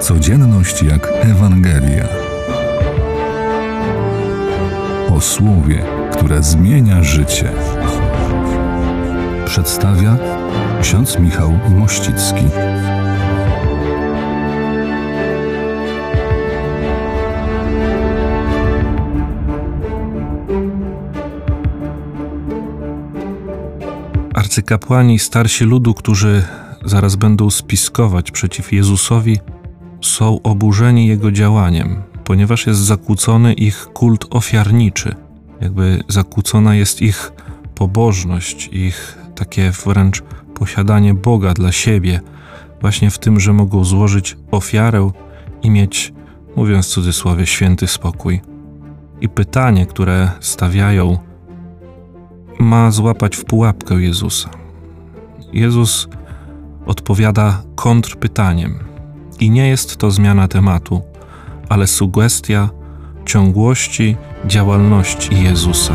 Codzienność jak Ewangelia. O słowie, które zmienia życie. Przedstawia ksiądz Michał Mościcki. Arcykapłani, starsi ludu, którzy zaraz będą spiskować przeciw Jezusowi, są oburzeni jego działaniem, ponieważ jest zakłócony ich kult ofiarniczy, jakby zakłócona jest ich pobożność, ich takie wręcz posiadanie Boga dla siebie, właśnie w tym, że mogą złożyć ofiarę i mieć, mówiąc w cudzysłowie, święty spokój. I pytanie, które stawiają, ma złapać w pułapkę Jezusa. Jezus odpowiada kontrpytaniem. I nie jest to zmiana tematu, ale sugestia ciągłości działalności Jezusa.